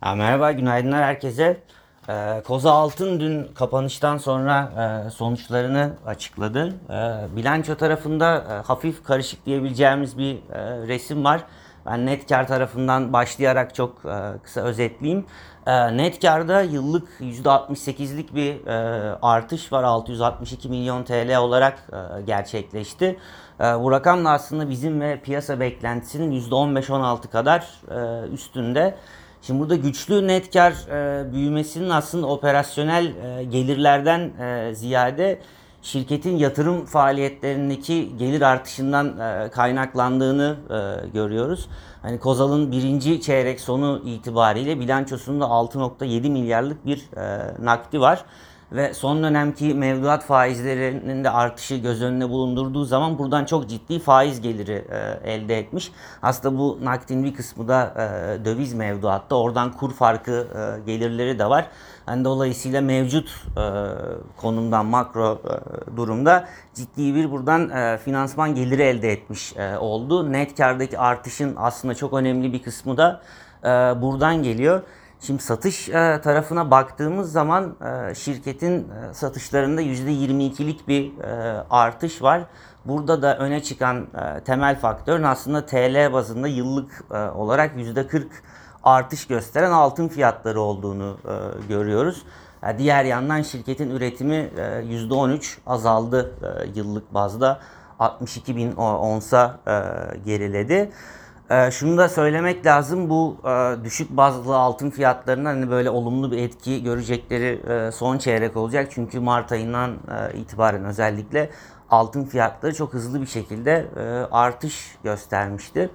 Ha, merhaba, günaydınlar herkese. Ee, Koza Altın dün kapanıştan sonra e, sonuçlarını açıkladı. Ee, bilanço tarafında e, hafif karışık diyebileceğimiz bir e, resim var. Ben net kar tarafından başlayarak çok e, kısa özetleyeyim. E, net karda yıllık %68'lik bir e, artış var. 662 milyon TL olarak e, gerçekleşti. E, bu rakam da aslında bizim ve piyasa beklentisinin %15-16 kadar e, üstünde. Şimdi burada güçlü net kar e, büyümesinin aslında operasyonel e, gelirlerden e, ziyade şirketin yatırım faaliyetlerindeki gelir artışından e, kaynaklandığını e, görüyoruz. Hani Kozal'ın birinci çeyrek sonu itibariyle bilançosunda 6.7 milyarlık bir e, nakdi var ve son dönemki mevduat faizlerinin de artışı göz önüne bulundurduğu zaman buradan çok ciddi faiz geliri e, elde etmiş. Aslında bu nakdin bir kısmı da e, döviz mevduatta. Oradan kur farkı e, gelirleri de var. Yani dolayısıyla mevcut e, konumdan makro e, durumda ciddi bir buradan e, finansman geliri elde etmiş e, oldu. Net kardaki artışın aslında çok önemli bir kısmı da e, buradan geliyor. Şimdi satış e, tarafına baktığımız zaman e, şirketin e, satışlarında %22'lik bir e, artış var. Burada da öne çıkan e, temel faktörün aslında TL bazında yıllık e, olarak %40 artış gösteren altın fiyatları olduğunu e, görüyoruz. E, diğer yandan şirketin üretimi e, %13 azaldı e, yıllık bazda 62 bin onsa e, geriledi. Ee, şunu da söylemek lazım bu e, düşük bazlı altın fiyatlarının hani böyle olumlu bir etki görecekleri e, son çeyrek olacak. Çünkü Mart ayından e, itibaren özellikle altın fiyatları çok hızlı bir şekilde e, artış göstermişti.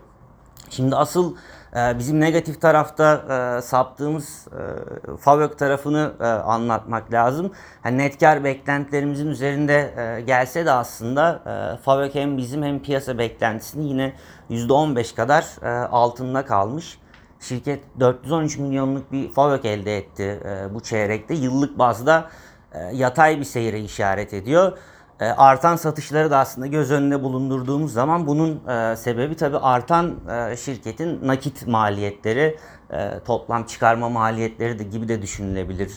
Şimdi asıl e, bizim negatif tarafta e, saptığımız e, FAVÖK tarafını e, anlatmak lazım. Yani net kar beklentilerimizin üzerinde e, gelse de aslında e, FAVÖK hem bizim hem piyasa beklentisini yine %15 kadar e, altında kalmış. Şirket 413 milyonluk bir FAVÖK elde etti e, bu çeyrekte. Yıllık bazda e, yatay bir seyre işaret ediyor. E, artan satışları da aslında göz önünde bulundurduğumuz zaman bunun e, sebebi tabi artan e, şirketin nakit maliyetleri, toplam çıkarma maliyetleri de gibi de düşünülebilir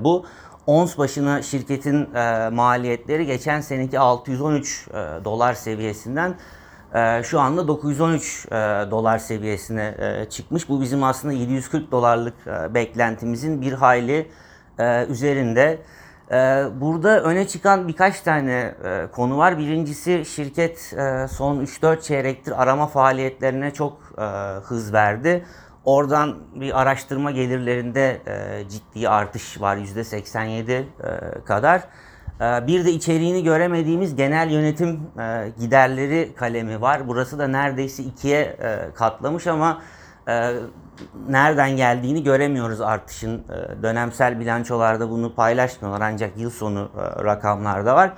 bu. Ons başına şirketin maliyetleri geçen seneki 613 e, dolar seviyesinden şu anda 913 e, dolar seviyesine çıkmış. Bu bizim aslında 740 dolarlık beklentimizin bir hayli üzerinde. Ee, burada öne çıkan birkaç tane e, konu var. Birincisi şirket e, son 3-4 çeyrektir arama faaliyetlerine çok e, hız verdi. Oradan bir araştırma gelirlerinde ciddi artış var %87 kadar. Bir de içeriğini göremediğimiz genel yönetim giderleri kalemi var. Burası da neredeyse ikiye katlamış ama nereden geldiğini göremiyoruz artışın. E, dönemsel bilançolarda bunu paylaşmıyorlar ancak yıl sonu e, rakamlarda var.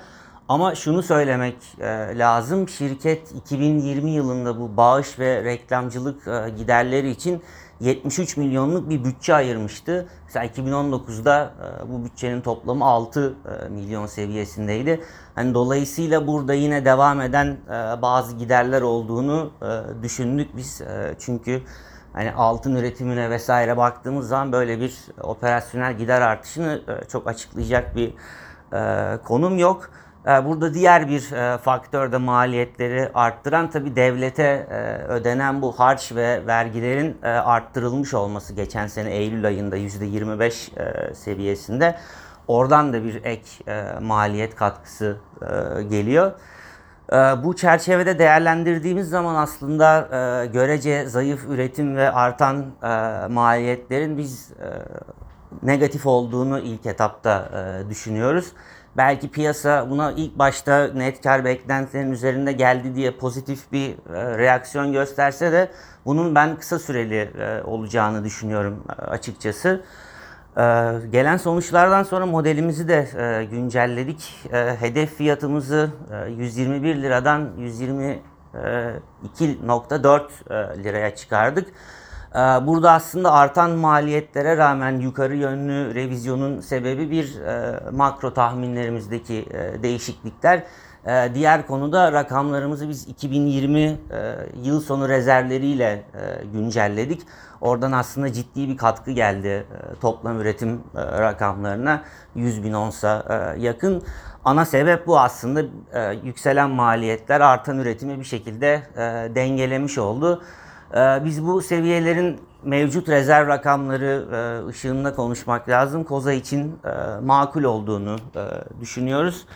Ama şunu söylemek e, lazım. Şirket 2020 yılında bu bağış ve reklamcılık giderleri için 73 milyonluk bir bütçe ayırmıştı. Mesela 2019'da bu bütçenin toplamı 6 milyon seviyesindeydi. Hani dolayısıyla burada yine devam eden bazı giderler olduğunu düşündük biz. Çünkü hani altın üretimine vesaire baktığımız zaman böyle bir operasyonel gider artışını e, çok açıklayacak bir e, konum yok. E, burada diğer bir faktör de maliyetleri arttıran tabi devlete ödenen bu harç ve vergilerin arttırılmış olması geçen sene Eylül ayında %25 seviyesinde. Oradan da bir ek maliyet katkısı geliyor. Ee, bu çerçevede değerlendirdiğimiz zaman aslında e, görece zayıf üretim ve artan e, maliyetlerin biz e, negatif olduğunu ilk etapta düşünüyoruz. Belki piyasa buna ilk başta net kar beklentilerinin üzerinde geldi diye pozitif bir reaksiyon gösterse de bunun ben kısa süreli olacağını düşünüyorum açıkçası. Ee, gelen sonuçlardan sonra modelimizi de e, güncelledik. E, hedef fiyatımızı e, 121 liradan 122.4 e, liraya çıkardık. E, burada aslında artan maliyetlere rağmen yukarı yönlü revizyonun sebebi bir e, makro tahminlerimizdeki e, değişiklikler. Ee, diğer konuda rakamlarımızı biz 2020 e, yıl sonu rezervleriyle e, güncelledik. Oradan aslında ciddi bir katkı geldi e, toplam üretim e, rakamlarına 100 bin onsa e, yakın. Ana sebep bu aslında e, yükselen maliyetler artan üretimi bir şekilde e, dengelemiş oldu. Ee, Biz bu seviyelerin mevcut rezerv rakamları e, ışığında konuşmak lazım. Koza için e, makul olduğunu e, düşünüyoruz.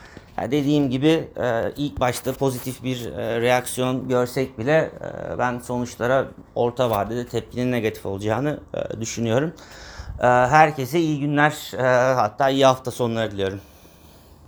Dediğim gibi e, ilk başta pozitif bir e, reaksiyon görsek bile e, ben sonuçlara orta vadede tepkinin negatif olacağını düşünüyorum. Herkese iyi günler hatta iyi hafta sonları diliyorum.